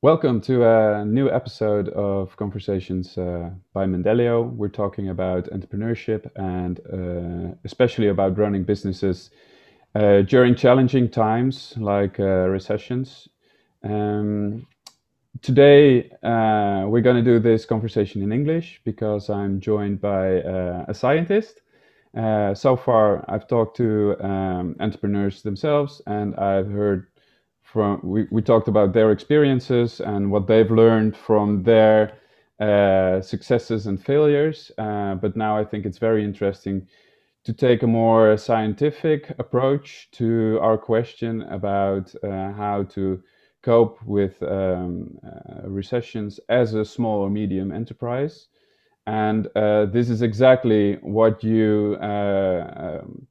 Welcome to a new episode of Conversations uh, by Mendelio. We're talking about entrepreneurship and uh, especially about running businesses uh, during challenging times like uh, recessions. Um, today, uh, we're going to do this conversation in English because I'm joined by uh, a scientist. so far, I've talked to um, entrepreneurs themselves and I've heard from we, we talked about their experiences and what they've learned from their uh, successes and failures. Uh, but now I think it's very interesting to take a more scientific approach to our question about uh, how to cope with um, uh, recessions as a small or medium enterprise. And uh, this is exactly what you uh, um,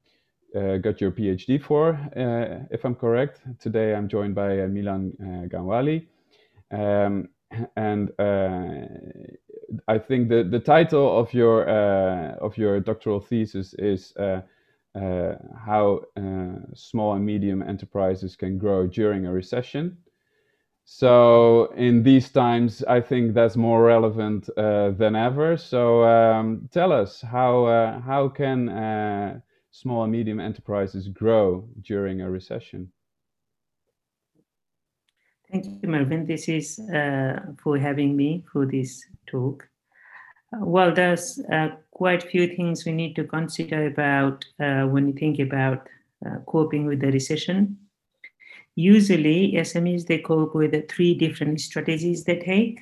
uh, got your PhD for, uh, if I'm correct. Today I'm joined by uh, Milan Ganwali. Um, and I think the, the title of your of your doctoral thesis is uh, how uh, small and medium enterprises can grow during a recession. So in these times, I think that's more relevant uh, than ever. So um, tell us how how can small and medium enterprises grow during a recession? Thank you, Melvin. This is uh, for having me for this talk. Uh, well, there's uh, quite a few things we need to consider about uh, when you think about uh, coping with the recession. Usually, SMEs they cope with the three different strategies they take.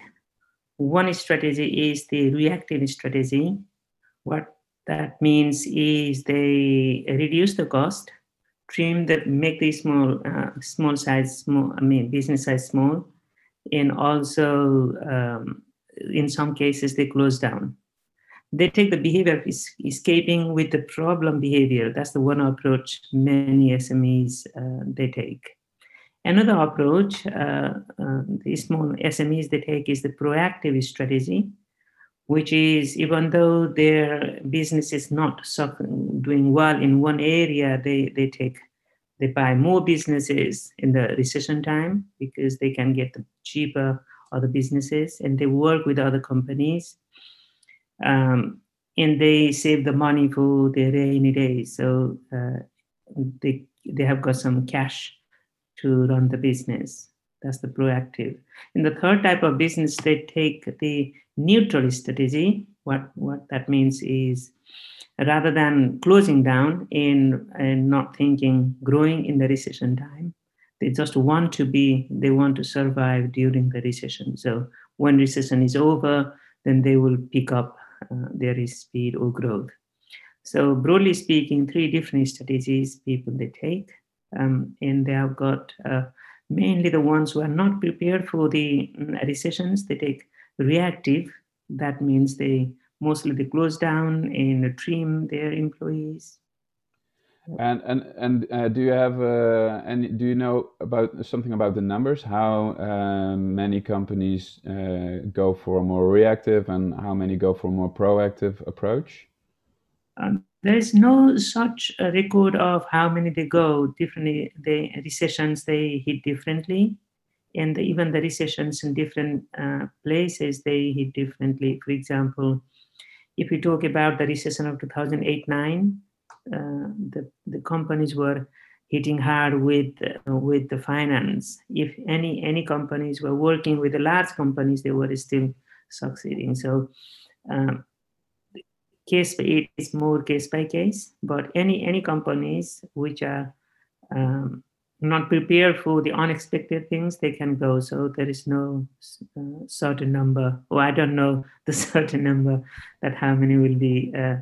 One strategy is the reactive strategy. What that means is they reduce the cost, trim the make the small uh, small size small I mean business size small, and also um, in some cases they close down. They take the behavior of escaping with the problem behavior. That's the one approach many SMEs uh, they take. Another approach uh, uh, the small SMEs they take is the proactive strategy which is even though their business is not doing well in one area, they, they take they buy more businesses in the recession time because they can get the cheaper other businesses and they work with other companies um, and they save the money for their rainy days. So uh, they they have got some cash to run the business. That's the proactive. In the third type of business they take the neutral strategy, what, what that means is rather than closing down and not thinking growing in the recession time, they just want to be, they want to survive during the recession. So when recession is over, then they will pick up uh, their speed or growth. So broadly speaking, three different strategies people they take, um, and they have got uh, mainly the ones who are not prepared for the mm, recessions. They take reactive, that means they mostly they close down and trim their employees. And and and uh, do you have uh, and do you know about something about the numbers? How uh, many companies uh, go for a more reactive, and how many go for a more proactive approach? Um, there is no such record of how many they go differently. The recessions they hit differently and even the recessions in different uh, places they hit differently. For example if we talk about the recession of 2008-9 uh, the, the companies were hitting hard with uh, with the finance. If any any companies were working with the large companies they were still succeeding. So um, case by it is more case by case but any any companies which are um, not prepared for the unexpected things, they can go. So there is no uh, certain number, or I don't know the certain number that how many will be uh,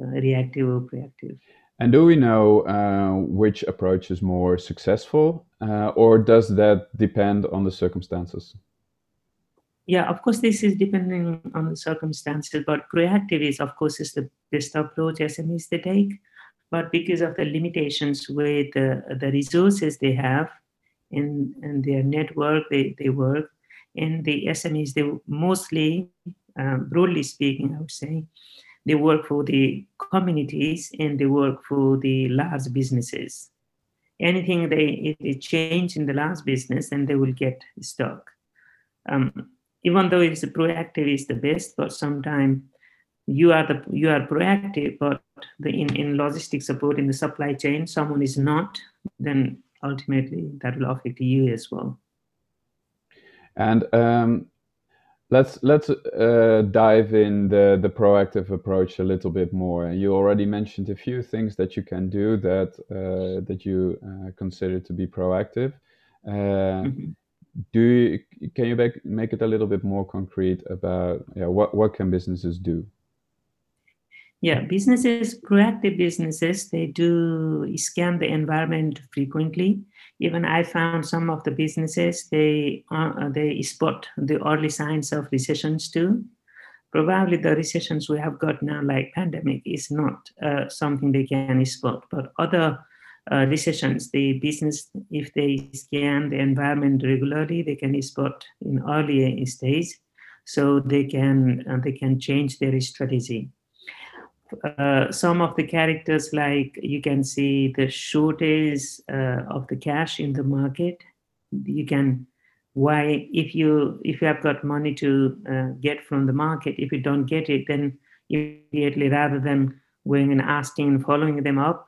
uh, reactive or reactive. And do we know uh, which approach is more successful, uh, or does that depend on the circumstances? Yeah, of course, this is depending on the circumstances, but proactive is, of course, is the best approach SMEs they take but because of the limitations with the, the resources they have in, in their network they, they work. And the smes they mostly um, broadly speaking i would say they work for the communities and they work for the large businesses. Anything they, they change in the large business and they will get stuck. Um, even though it's proactive is the best, but sometimes you are the you are proactive, but the in, in logistics support in the supply chain, someone is not, then ultimately that will affect you as well. And um, let's let's uh, dive in the the proactive approach a little bit more. You already mentioned a few things that you can do that uh, that you uh, consider to be proactive. Uh, mm-hmm. Do you, can you make, make it a little bit more concrete about yeah what what can businesses do? Yeah, businesses, proactive businesses, they do scan the environment frequently. Even I found some of the businesses they uh, they spot the early signs of recessions too. Probably the recessions we have got now, like pandemic, is not uh, something they can spot. But other uh, recessions, the business, if they scan the environment regularly, they can spot in early stage, so they can uh, they can change their strategy. Uh, some of the characters like you can see the shortage uh, of the cash in the market. You can why if you if you have got money to uh, get from the market if you don't get it then immediately rather than going and asking and following them up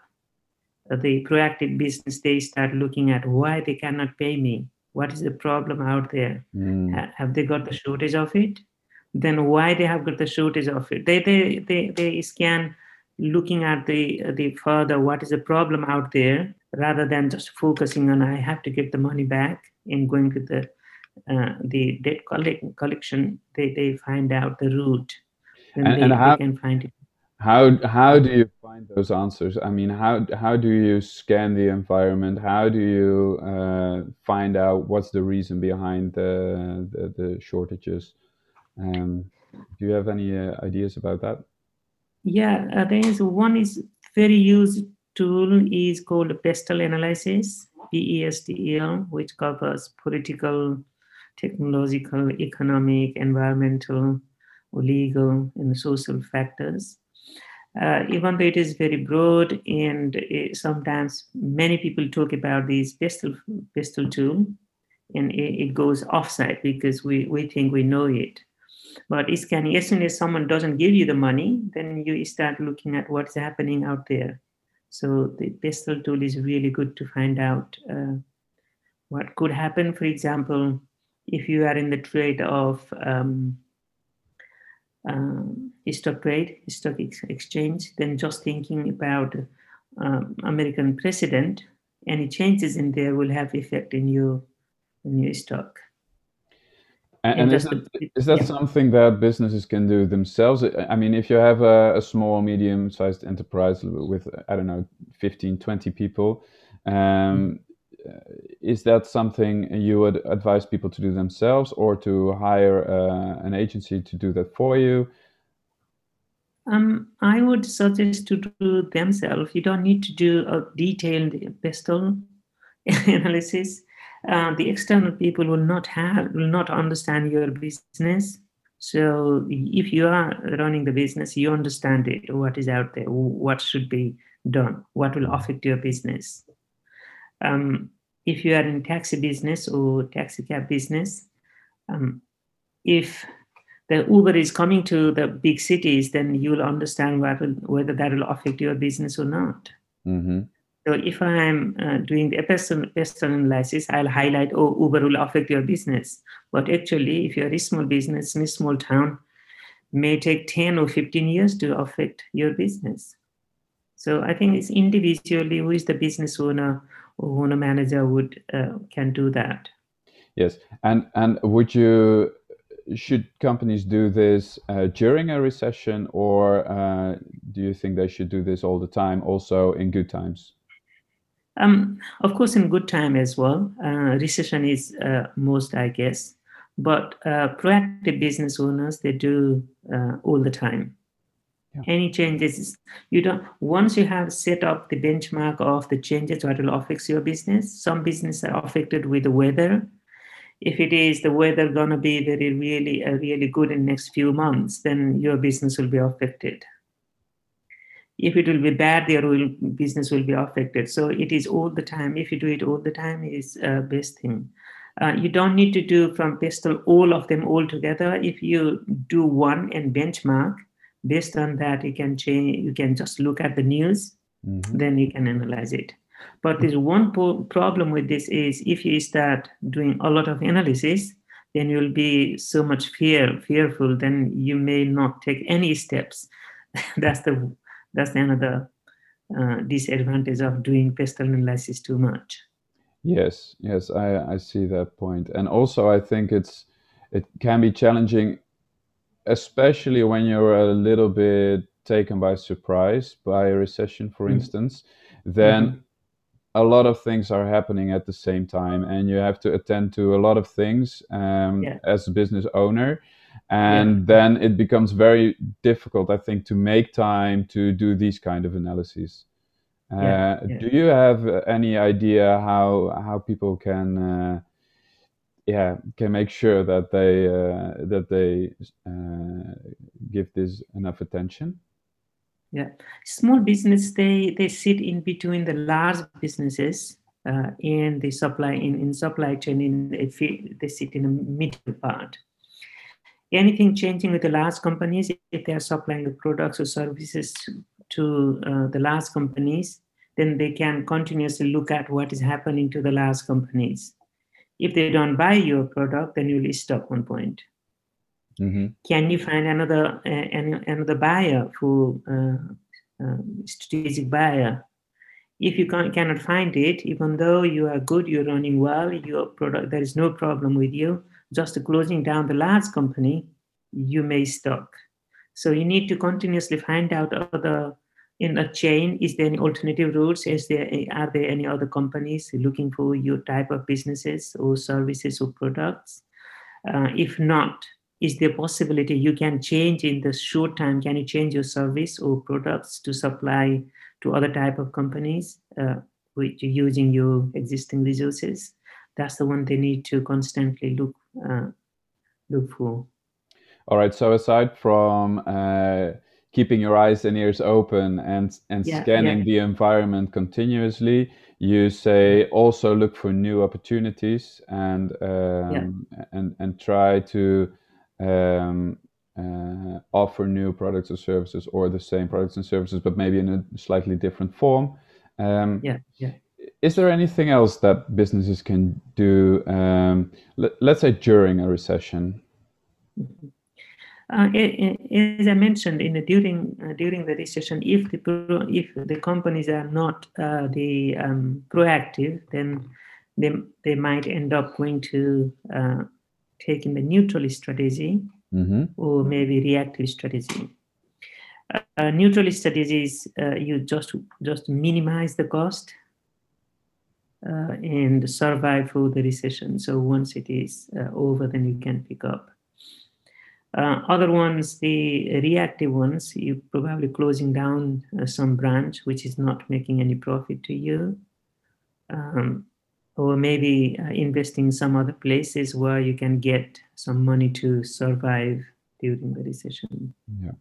uh, the proactive business they start looking at why they cannot pay me. What is the problem out there? Mm. have they got the shortage of it then why they have got the shortage of it? They they they, they scan looking at the the further what is the problem out there rather than just focusing on i have to get the money back and going to the uh, the debt collect, collection. They, they find out the root and, they, and how, they can find it. how how do you find those answers? I mean how how do you scan the environment? How do you uh, find out what's the reason behind the the, the shortages um, do you have any uh, ideas about that? Yeah, uh, there is one is very used tool is called PESTEL analysis, P-E-S-T-E-L, which covers political, technological, economic, environmental, legal, and social factors. Uh, even though it is very broad and it, sometimes many people talk about these PESTEL, PESTEL tool and it, it goes offside because we, we think we know it but scanning, as soon as someone doesn't give you the money, then you start looking at what's happening out there. So the PESTEL tool is really good to find out uh, what could happen. For example, if you are in the trade of um, um, stock trade, stock ex- exchange, then just thinking about um, American president, any changes in there will have effect in your in your stock. And, and is that, is that yeah. something that businesses can do themselves? I mean, if you have a, a small, medium sized enterprise with, I don't know, 15, 20 people, um, mm. is that something you would advise people to do themselves or to hire uh, an agency to do that for you? Um, I would suggest to do themselves. You don't need to do a detailed PESTEL analysis uh, the external people will not have will not understand your business. So if you are running the business you understand it what is out there what should be done what will affect your business. Um, if you are in taxi business or taxi cab business um, if the uber is coming to the big cities then you will understand will, whether that will affect your business or not. Mm-hmm. So if I'm uh, doing the PESTEL analysis, I'll highlight, oh, Uber will affect your business. But actually, if you're a small business in a small town, may take 10 or 15 years to affect your business. So I think it's individually who is the business owner or owner manager would uh, can do that. Yes, and and would you should companies do this uh, during a recession, or uh, do you think they should do this all the time, also in good times? Um, of course, in good time as well. Uh, recession is uh, most, I guess, but uh, proactive business owners they do uh, all the time. Yeah. Any changes, you don't. Once you have set up the benchmark of the changes that will affect your business. Some businesses are affected with the weather. If it is the weather gonna be very really uh, really good in next few months, then your business will be affected if it will be bad their will, business will be affected so it is all the time if you do it all the time is uh, best thing Uh, you don't need to do from PESTEL all of them all together. If you do one and benchmark, based on that, you can change. You can just look at the news, mm-hmm. then you can analyze it. But there's one po- problem with this is if you start doing a lot of analysis, then you'll be so much fear fearful. Then you may not take any steps. that's the that's another uh, disadvantage of doing PESTEL analysis too much. Yes, yes, I, I see that point. And also I think it's it can be challenging especially when you're a little bit taken by surprise by a recession, for mm. instance, then mm-hmm. a lot of things are happening at the same time, and you have to attend to a lot of things um, yeah. as a business owner. And yeah. then it becomes very difficult, I think, to make time to do these kind of analyses. Uh, yeah, yeah. Do you have any idea how how people can uh, yeah can make sure that they uh, that they uh, give this enough attention? Yeah, small business they they sit in between the large businesses uh, in the supply in, in supply chain in they sit in the middle part anything changing with the large companies if they are supplying the products or services to uh, the large companies, then they can continuously look at what is happening to the large companies. If they don't buy your product, then you'll stop one point. Mm-hmm. Can you find another uh, another buyer for uh, uh, strategic buyer? If you can, cannot find it, even though you are good, you're running well, your product there is no problem with you. Just closing down the last company, you may stop. So you need to continuously find out other in a chain. Is there any alternative routes? Is there are there any other companies looking for your type of businesses or services or products? Uh, if not, is there possibility you can change in the short time? Can you change your service or products to supply to other type of companies uh, which using your existing resources? That's the one they need to constantly look uh, look for. All right. So aside from uh, keeping your eyes and ears open and and yeah, scanning yeah. the environment continuously, you say also look for new opportunities and um, yeah. and and try to um, uh, offer new products or services or the same products and services, but maybe in a slightly different form. Um, yeah, yeah. Is there anything else that businesses can do? Um, let, us say during a recession. Uh, as I mentioned, in the, during uh, during the recession, if the if the companies are not uh, the um, proactive, then they they might end up going to uh, taking the neutral strategy mm-hmm. or maybe reactive strategy. Uh, neutral strategies uh, you just just minimize the cost and survive through the recession. So once it is over, then you can pick up. Uh, other ones, the reactive ones, you probably closing down uh, some branch which is not making any profit to you, um, or maybe uh, investing some other places where you can get some money to survive during the recession. Yeah.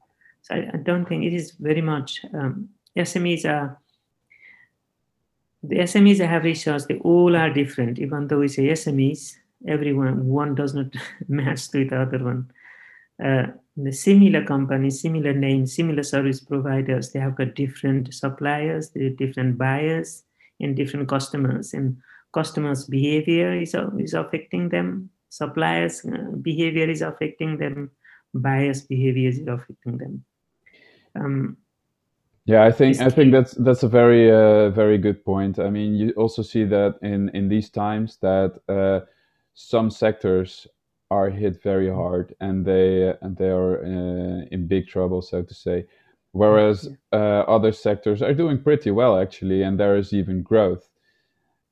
So I, I don't think it is very much um, SMEs are the SMEs I have researched, they all are different. Even though we say SMEs, everyone one does not match to the other one uh, the similar companies, similar names, similar service providers, they have got different suppliers, different buyers, and different customers. And customers' behavior is, is affecting them. Suppliers' behavior is affecting them. Buyers' behavior is affecting them. Um, yeah, I think I think that's that's a very uh, very good point. I mean, you also see that in in these times that uh, some sectors are hit very hard and they and they are uh, in big trouble, so to say. Whereas uh, other sectors are doing pretty well actually, and there is even growth.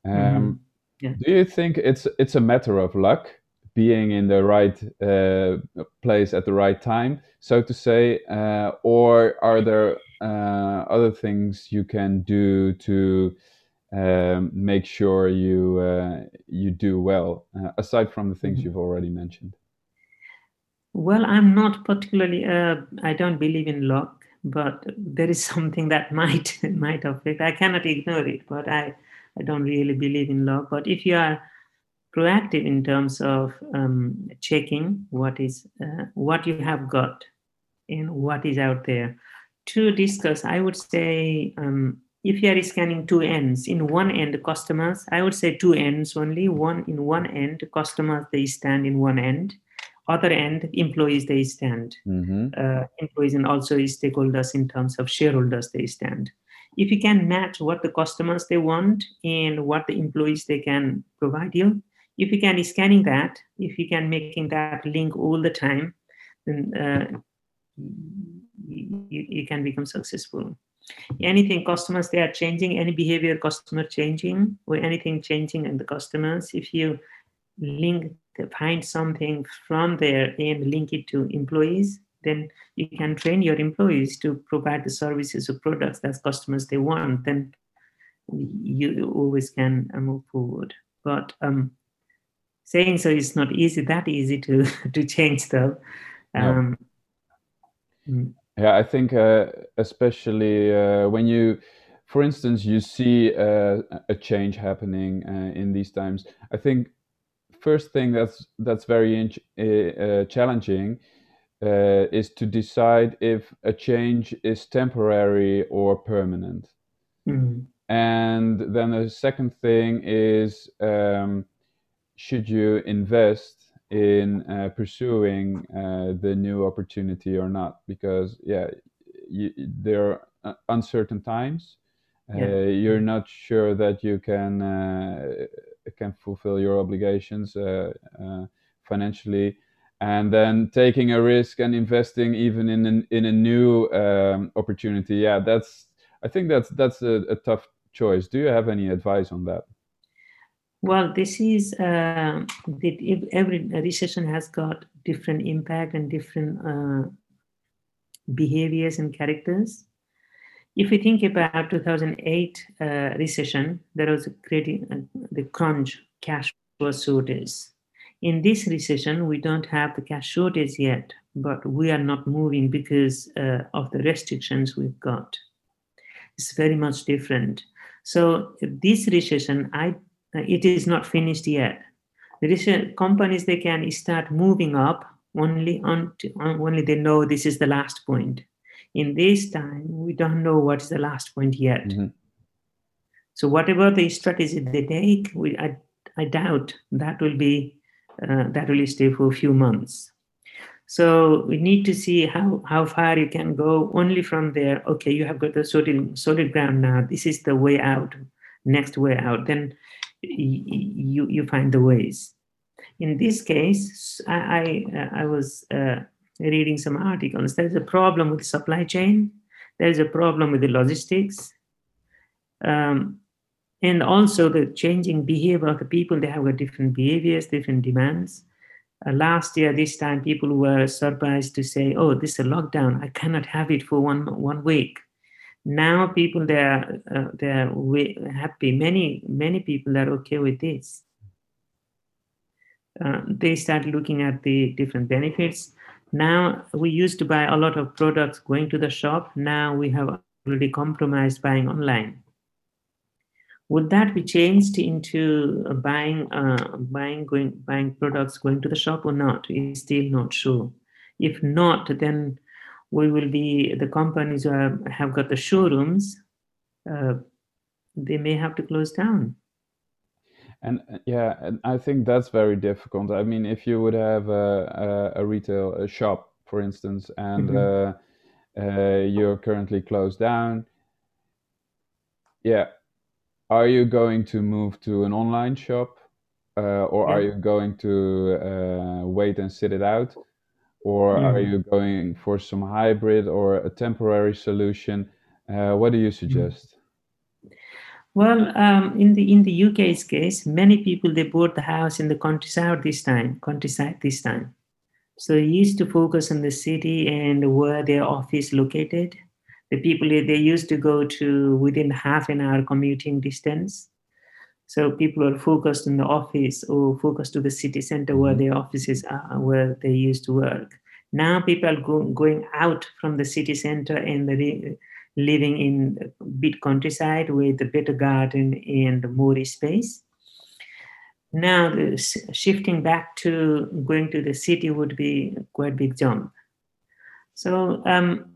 Um, mm-hmm. yeah. Do you think it's it's a matter of luck, being in the right uh, place at the right time, so to say, uh, or are there uh, other things you can do to um, make sure you uh, you do well uh, aside from the things mm-hmm. you've already mentioned well i'm not particularly uh, i don't believe in luck but there is something that might might affect i cannot ignore it but i i don't really believe in luck but if you are proactive in terms of um, checking what is uh, what you have got and what is out there. To discuss, I would say um, if you are scanning two ends, in one end customers, I would say two ends only. One in one end, customers they stand in one end. Other end, employees they stand. Mm-hmm. Uh, employees and also stakeholders in terms of shareholders they stand if you can match what the customers they want and what the employees they can provide you if you can scanning that if you can making that link all the time then uh, you, you can become successful. Anything customers they are changing any behavior customer changing or anything changing in the customers if you link find something from there and link it to employees then you can train your employees to provide the services or products that customers they want then you always can uh, move forward. But um, saying so is not easy that easy to to change though. Um, no. Yeah i think uh, especially uh, when you for instance you see uh, a change happening uh, in these times i think first thing that's that's very uh, challenging uh, is to decide if a change is temporary or permanent. Mm-hmm. And then the second thing is um, should you invest in uh, pursuing uh, the new opportunity or not? Because, yeah, you, there are uncertain times. Uh, yeah. you're not sure that you can uh, can fulfill your obligations uh, financially and then taking a risk and investing even in an, in a new um, opportunity yeah that's i think that's that's a, a, tough choice do you have any advice on that well this is uh, every recession has got different impact and different uh, behaviors and characters if we think about 2008 uh, recession there was a creating uh, the crunch cash flow shortage in this recession, we don't have the cash shortage yet, but we are not moving because uh, of the restrictions we've got. It's very much different. So this recession, I it is not finished yet. The companies they can start moving up only on only they know this is the last point. In this time, we don't know what is the last point yet. Mm-hmm. So whatever the strategy they take, we I, I doubt that will be uh, that will stay for a few months. So we need to see how, how far you can go only from there. Okay, you have got the solid, solid ground now. This is the way out, next way out. Then you, you find the ways. In this case, I, I, I was uh, reading some articles. There's a problem with supply chain. There's a problem with the logistics. Um, and also the changing behavior of the people they have got different behaviors different demands uh, last year this time people were surprised to say oh this is a lockdown i cannot have it for one one week now people they're uh, they're happy. Many many people are okay with this. Uh, they start looking at the different benefits. Now we used to buy a lot of products going to the shop. Now we have already compromised buying online. Would that be changed into buying uh, buying going buying products going to the shop or not? Is still not sure. If not then we will be the companies who have, have got the showrooms uh, they may have to close down and uh, yeah and i think that's very difficult i mean if you would have a, a, a retail a shop for instance and mm-hmm. uh, uh you're currently closed down yeah are you going to move to an online shop uh, or yeah. are you going to uh, wait and sit it out or are you going for some hybrid or a temporary solution? Uh, what do you suggest? Well um, in the in the uk's case many people they bought the house in the countryside this time countryside this time. So they used to focus on the city and where their office located. The people they used to go to within half an hour commuting distance so people are focused in the office or focused to the city center where mm-hmm. their offices are where they used to work now people are go, going out from the city center and the, living in bit countryside with a better garden and the more space now the shifting back to going to the city would be quite big jump. So um,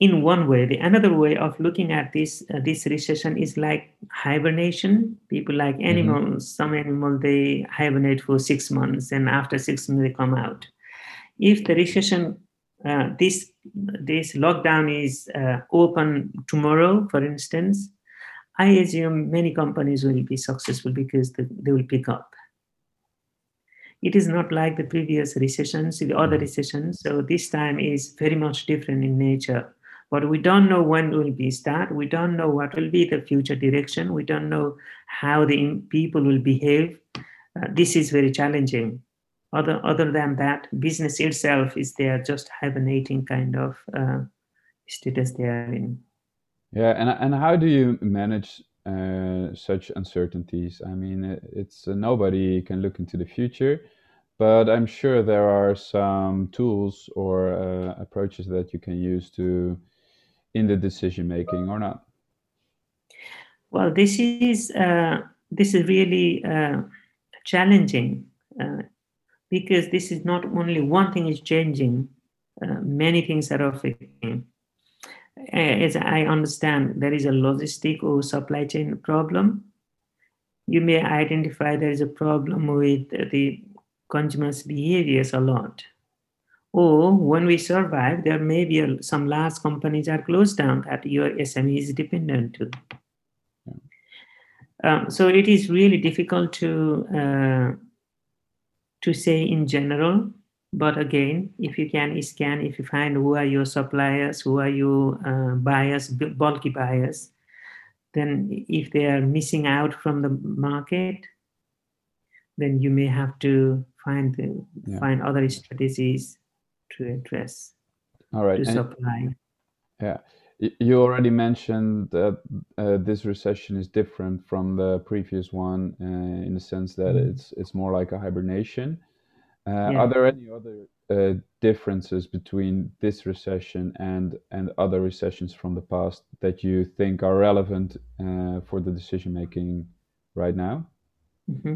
in one way, the another way of looking at this uh, this recession is like hibernation. People like mm-hmm. animals. Mm-hmm. Some animal they hibernate for six months, and after six months they come out. If the recession, uh, this this lockdown is uh, open tomorrow, for instance, I assume many companies will be successful because the, they will pick up. It is not like the previous recessions, the other mm-hmm. recessions. So this time is very much different in nature. But we don't know when will be start. We don't know what will be the future direction. We don't know how the people will behave. Uh, this is very challenging. Other other than that, business itself is there just hibernating kind of uh, status they are in. Yeah, and and how do you manage uh, such uncertainties? I mean, it's uh, nobody can look into the future, but I'm sure there are some tools or uh, approaches that you can use to in the decision making or not. Well, this is uh, this is really uh, challenging uh, because this is not only one thing is changing, many things are affecting as I understand, there is a logistic or supply chain problem. You may identify there is a problem with the consumers' behaviors a lot. Or when we survive, there may be a, some large companies are closed down that your SME is dependent to. Um, so it is really difficult to uh, to say in general but again, if you can scan, if you find who are your suppliers, who are your uh, buyers, bulky buyers, then if they are missing out from the market, then you may have to find the, yeah. find other strategies to address. All right. To and, supply. Yeah. You already mentioned that uh, this recession is different from the previous one uh, in the sense that mm-hmm. it's it's more like a hibernation. Uh, yeah. Are there any other uh, differences between this recession and and other recessions from the past that you think are relevant uh, for the decision making right now? Mm-hmm.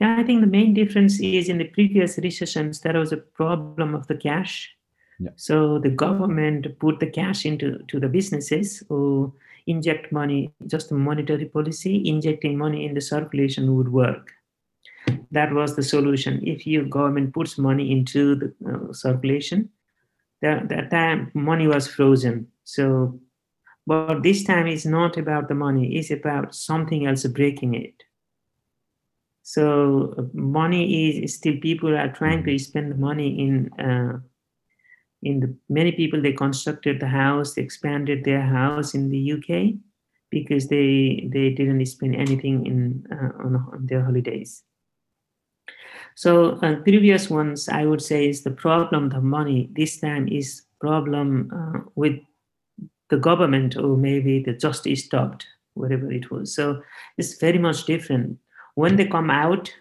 Yeah, I think the main difference is in the previous recessions there was a problem of the cash. Yeah. So the government put the cash into to the businesses who inject money, just monetary policy, injecting money in the circulation would work that was the solution. If your government puts money into the uh, circulation, that, that time money was frozen. So, but this time is not about the money; it's about something else breaking it. So, money is still people are trying to spend the money in. Uh, in the many people they constructed the house, expanded their house in the UK because they they didn't spend anything in uh, on, on their holidays. So uh, previous ones, I would say, is the problem the money. This time is problem uh, with the government or maybe the justice stopped, whatever it was. So it's very much different. When they come out,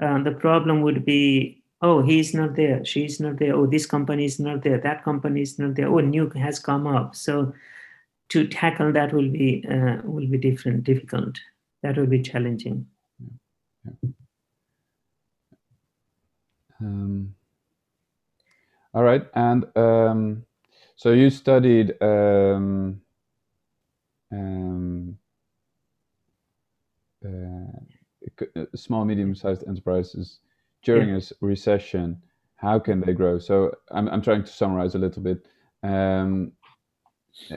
uh, the problem would be, oh, he's not there, she's not there, oh, this company is not there, that company is not there, oh, new has come up. So to tackle that will be uh, will be different, difficult. That will be challenging. Yeah. Yeah. Um, all right, and um, so you studied um, um uh, small, medium-sized enterprises during yeah. a recession. How can they grow? So I'm I'm trying to summarize a little bit. Um,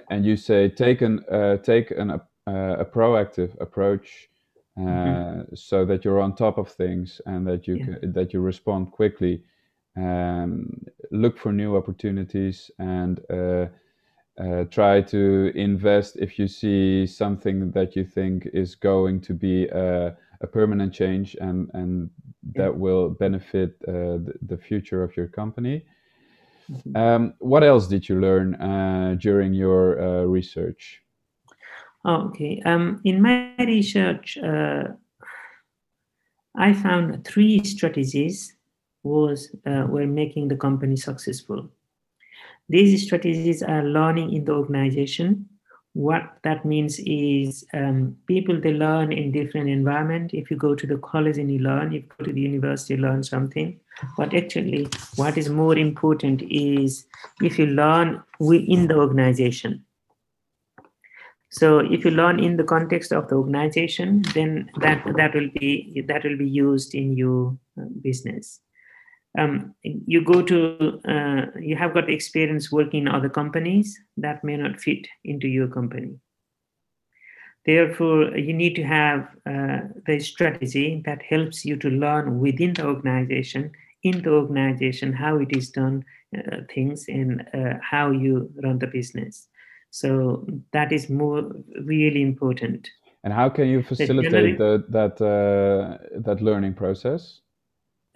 and you say take an uh, take an, uh, a proactive approach mm-hmm. Uh, so that you're on top of things and that you yeah. can, that you respond quickly. Um, look for new opportunities and uh, uh, try to invest if you see something that you think is going to be a, a permanent change and and that will benefit uh, the, the, future of your company. Mm-hmm. Um, what else did you learn uh, during your uh, research? Oh, okay. Um, in my research, uh, I found three strategies was uh, were making the company successful. These strategies are learning in the organization, what that means is um, people they learn in different environment. If you go to the college and you learn if you go to the university you learn something. But actually what is more important is if you learn within the organization. So if you learn in the context of the organization then that that will be that will be used in your uh, business um, you go to uh, you have got experience working in other companies that may not fit into your company. Therefore you need to have uh, the strategy that helps you to learn within the organization in the organization how it is done uh, things and uh, how you run the business. So that is more really important. And how can you facilitate the, that uh, that learning process?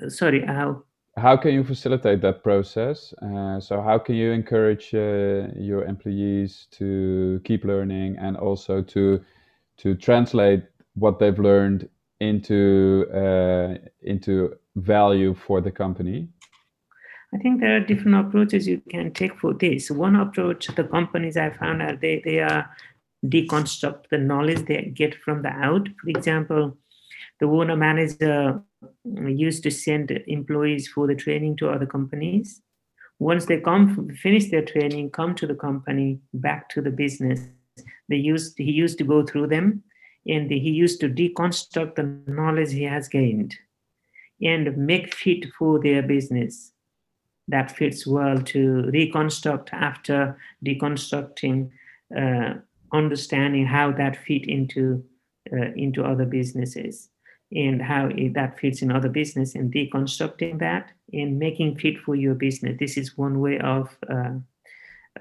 Sorry how how can you facilitate that process? Uh, so how can you encourage uh, your employees to keep learning and also to to translate what they've learned into uh, into value for the company? I think there are different approaches you can take for this. One approach, the companies I found are they they are deconstruct the knowledge they get from the out. For example, the owner manager used to send employees for the training to other companies. Once they come finish their training, come to the company, back to the business. They used he used to go through them, and he used to deconstruct the knowledge he has gained, and make fit for their business. That fits well to reconstruct after deconstructing, uh, understanding how that fit into uh, into other businesses and how it, that fits in other business and deconstructing that and making fit for your business. This is one way of uh,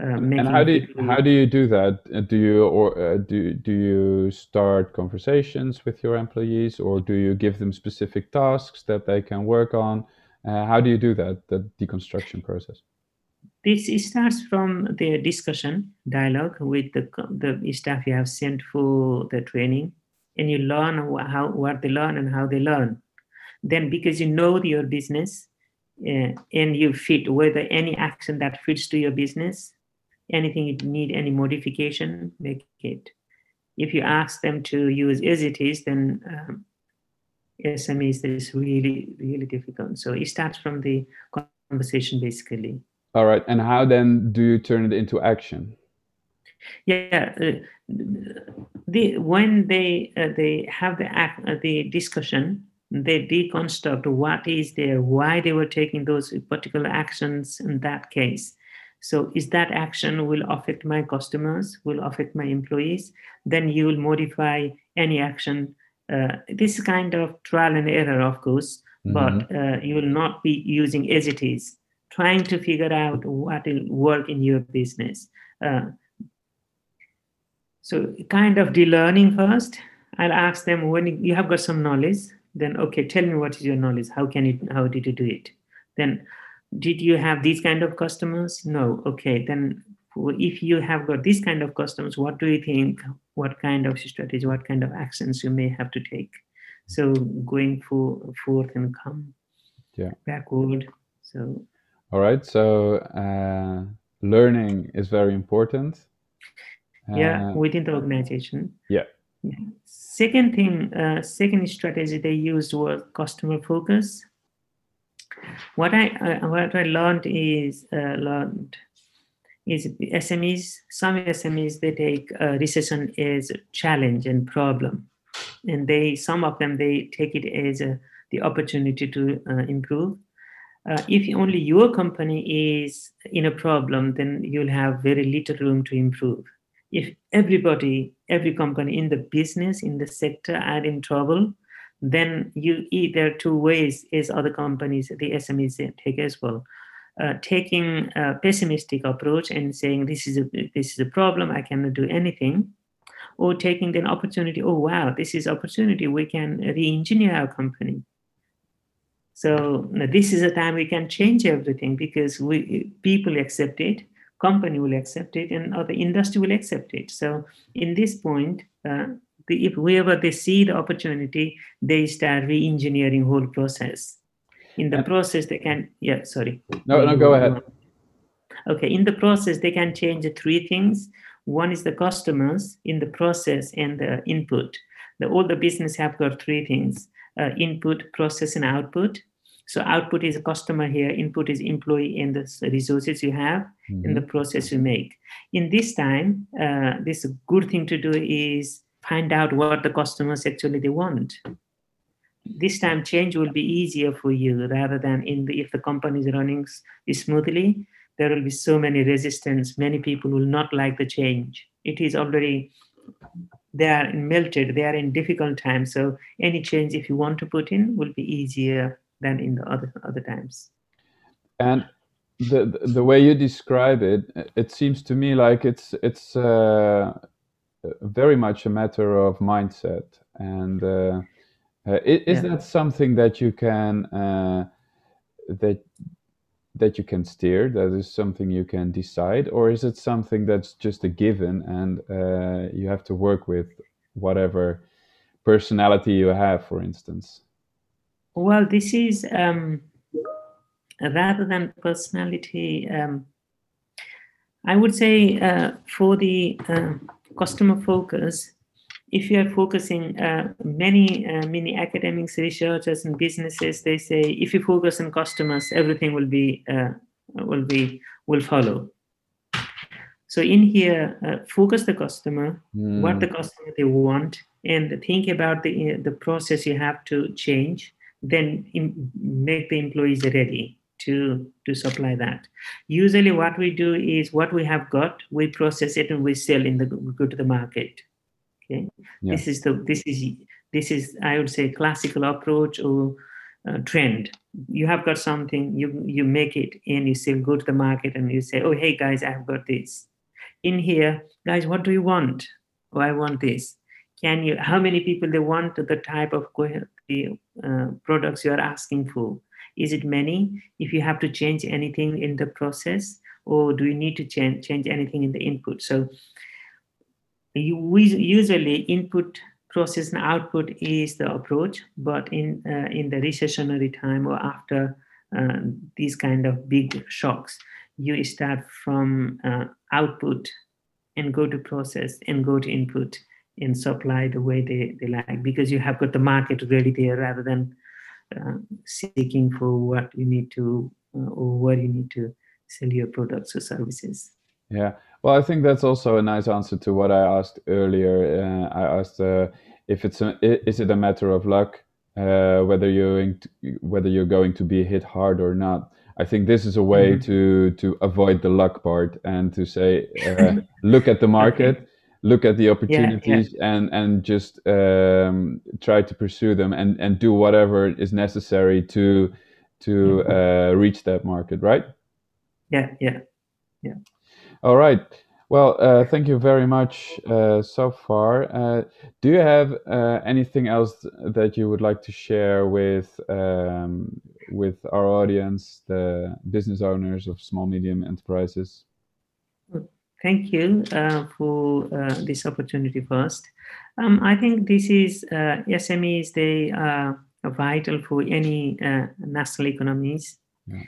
uh, and how do you, how do you do that? Uh, do you or uh, do do you start conversations with your employees, or do you give them specific tasks that they can work on? Uh, how do you do that? The deconstruction process. This starts from the discussion dialogue with the the staff you have sent for the training and you learn how what they learn and how they learn. Then because you know your business uh, and you fit whether any action that fits to your business anything you need any modification make it. If you ask them to use as it is then um, smes is really really difficult. So it starts from the conversation basically. All right. And how then do you turn it into action yeah uh, the, when they uh, they have the act, uh, the discussion they deconstruct what is there why they were taking those particular actions in that case. So is that action will affect my customers will affect my employees? Then you will modify any action. Uh, this kind of trial and error of course mm-hmm. but uh, you will not be using as it is trying to figure out what will work in your business. Uh, so kind of de-learning first. I'll ask them when you have got some knowledge, then okay, tell me what is your knowledge? How can it how did you do it? Then did you have these kind of customers? No. Okay, then if you have got this kind of customers, what do you think? What kind of strategy, what kind of actions you may have to take? So going for, forth and come yeah. backward. So all right. So uh, learning is very important yeah uh, within the organization. yeah. second thing uh, second strategy they used was customer focus. What i uh, what i learned is uh, learned is smes some smes they take uh, recession as a challenge and problem. And they some of them they take it as the opportunity to uh, improve. Uh, if only your company is in a problem, then you'll have very little room to improve if everybody, every company in the business, in the sector are in trouble, then you are two ways is other companies, the SMEs take as well. Uh, taking a pessimistic approach and saying this is a this is a problem, I cannot do anything, or taking an opportunity, oh wow, this is opportunity, we can re-engineer our company. So this is a time we can change everything because we people accept it company will accept it and or the industry will accept it. So in this point uh, the, if wherever they see the opportunity they start re-engineering whole process. In the process they can yeah sorry. No no go ahead. Okay in the process they can change three things. One is the customers in the process and the input. The, all the business have got three things: uh, input, process, and output. So output is a customer here, input is employee and the resources you have mm-hmm. in the process you make. In this time, uh, this good thing to do is find out what the customers actually they want. This time change will be easier for you rather than in the, if the company is running smoothly, there will be so many resistance. Many people will not like the change. It is already they are melted they are in difficult times so any change if you want to put in will be easier than in the other other times. And the the way you describe it, it seems to me like it's it's uh, very much a matter of mindset. And uh, uh, is, yeah. that something that you can uh, that that you can steer? That is something you can decide, or is it something that's just a given and uh, you have to work with whatever personality you have, for instance? Well, this is um, rather than personality. Um, I would say uh, for the uh, customer focus, if you are focusing uh, many uh, many academics, researchers, and businesses, they say if you focus on customers, everything will be uh, will be will follow. So in here, uh, focus the customer, mm. what the hmm. customer they want, and think about the the process you have to change then make the employees ready to to supply that. Usually what we do is what we have got we process it and we sell in the go to the market. Okay? Yeah. this is the this is this is i would say classical approach or uh, trend. You have got something you you make it and you still go to the market and you say oh hey guys i've got this. In here guys what do you want? Oh i want this can you how many people they want to the type of uh, products you are asking for? Is it many? If you have to change anything in the process or do you need to change change anything in the input? So you we usually input process and output is the approach but in uh, in the recessionary time or after uh, these kind of big shocks you start from uh, output and go to process and go to input and supply the way they, they like because you have got the market ready there rather than uh, seeking for what you need to uh, or where you need to sell your products or services. Yeah, well, I think that's also a nice answer to what I asked earlier. Uh, I asked uh, if it's a, is it a matter of luck uh, whether you're whether you're going to be hit hard or not. I think this is a way mm-hmm. to to avoid the luck part and to say uh, look at the market. Okay look at the opportunities yeah, yeah. and and just um, try to pursue them and and do whatever is necessary to to mm-hmm. uh, reach that market right? Yeah yeah yeah. All right. Well uh, thank you very much uh, so far. Uh, do you have uh, anything else that you would like to share with um, with our audience the business owners of small medium enterprises Thank you uh, for uh, this opportunity first. Um, I think this is uh, SMEs, they are vital for any uh, national economies. Yeah.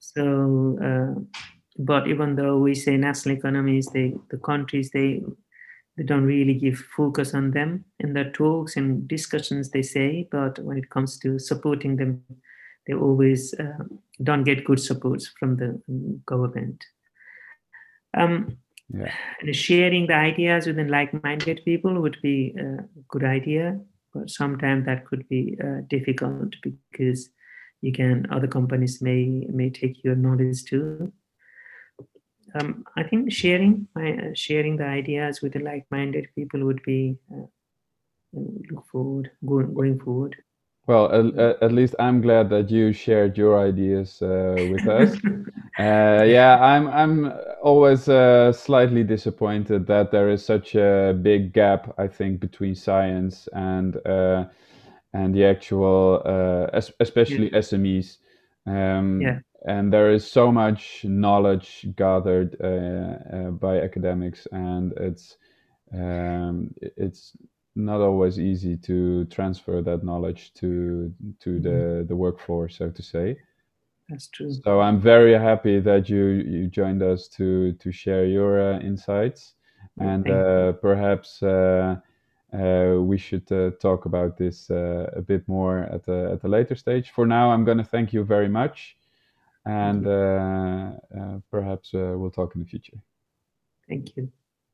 So, uh, but even though we say national economies, they, the countries, they, they don't really give focus on them in their talks and discussions, they say, but when it comes to supporting them, they always uh, don't get good supports from the government. Um, yeah. And sharing the ideas within like-minded people would be a good idea, but sometimes that could be uh, difficult because you can other companies may may take your knowledge too. Um, I think sharing my uh, sharing the ideas with the like-minded people would be uh, look forward going going forward. Well, at, at, least I'm glad that you shared your ideas uh, with us. uh, yeah, I'm I'm always uh, slightly disappointed that there is such a big gap. I think between science and uh, and the actual, uh, especially yeah. SMEs. Um, yeah. And there is so much knowledge gathered uh, by academics, and it's um, it's not always easy to transfer that knowledge to to mm-hmm. the the work floor, so to say. That's true. So I'm very happy that you you joined us to to share your uh, insights. and uh, perhaps uh, uh, we should uh, talk about this uh, a bit more at a, at a later stage. For now, I'm going to thank you very much, and uh, uh, perhaps uh, we'll talk in the future. Thank you.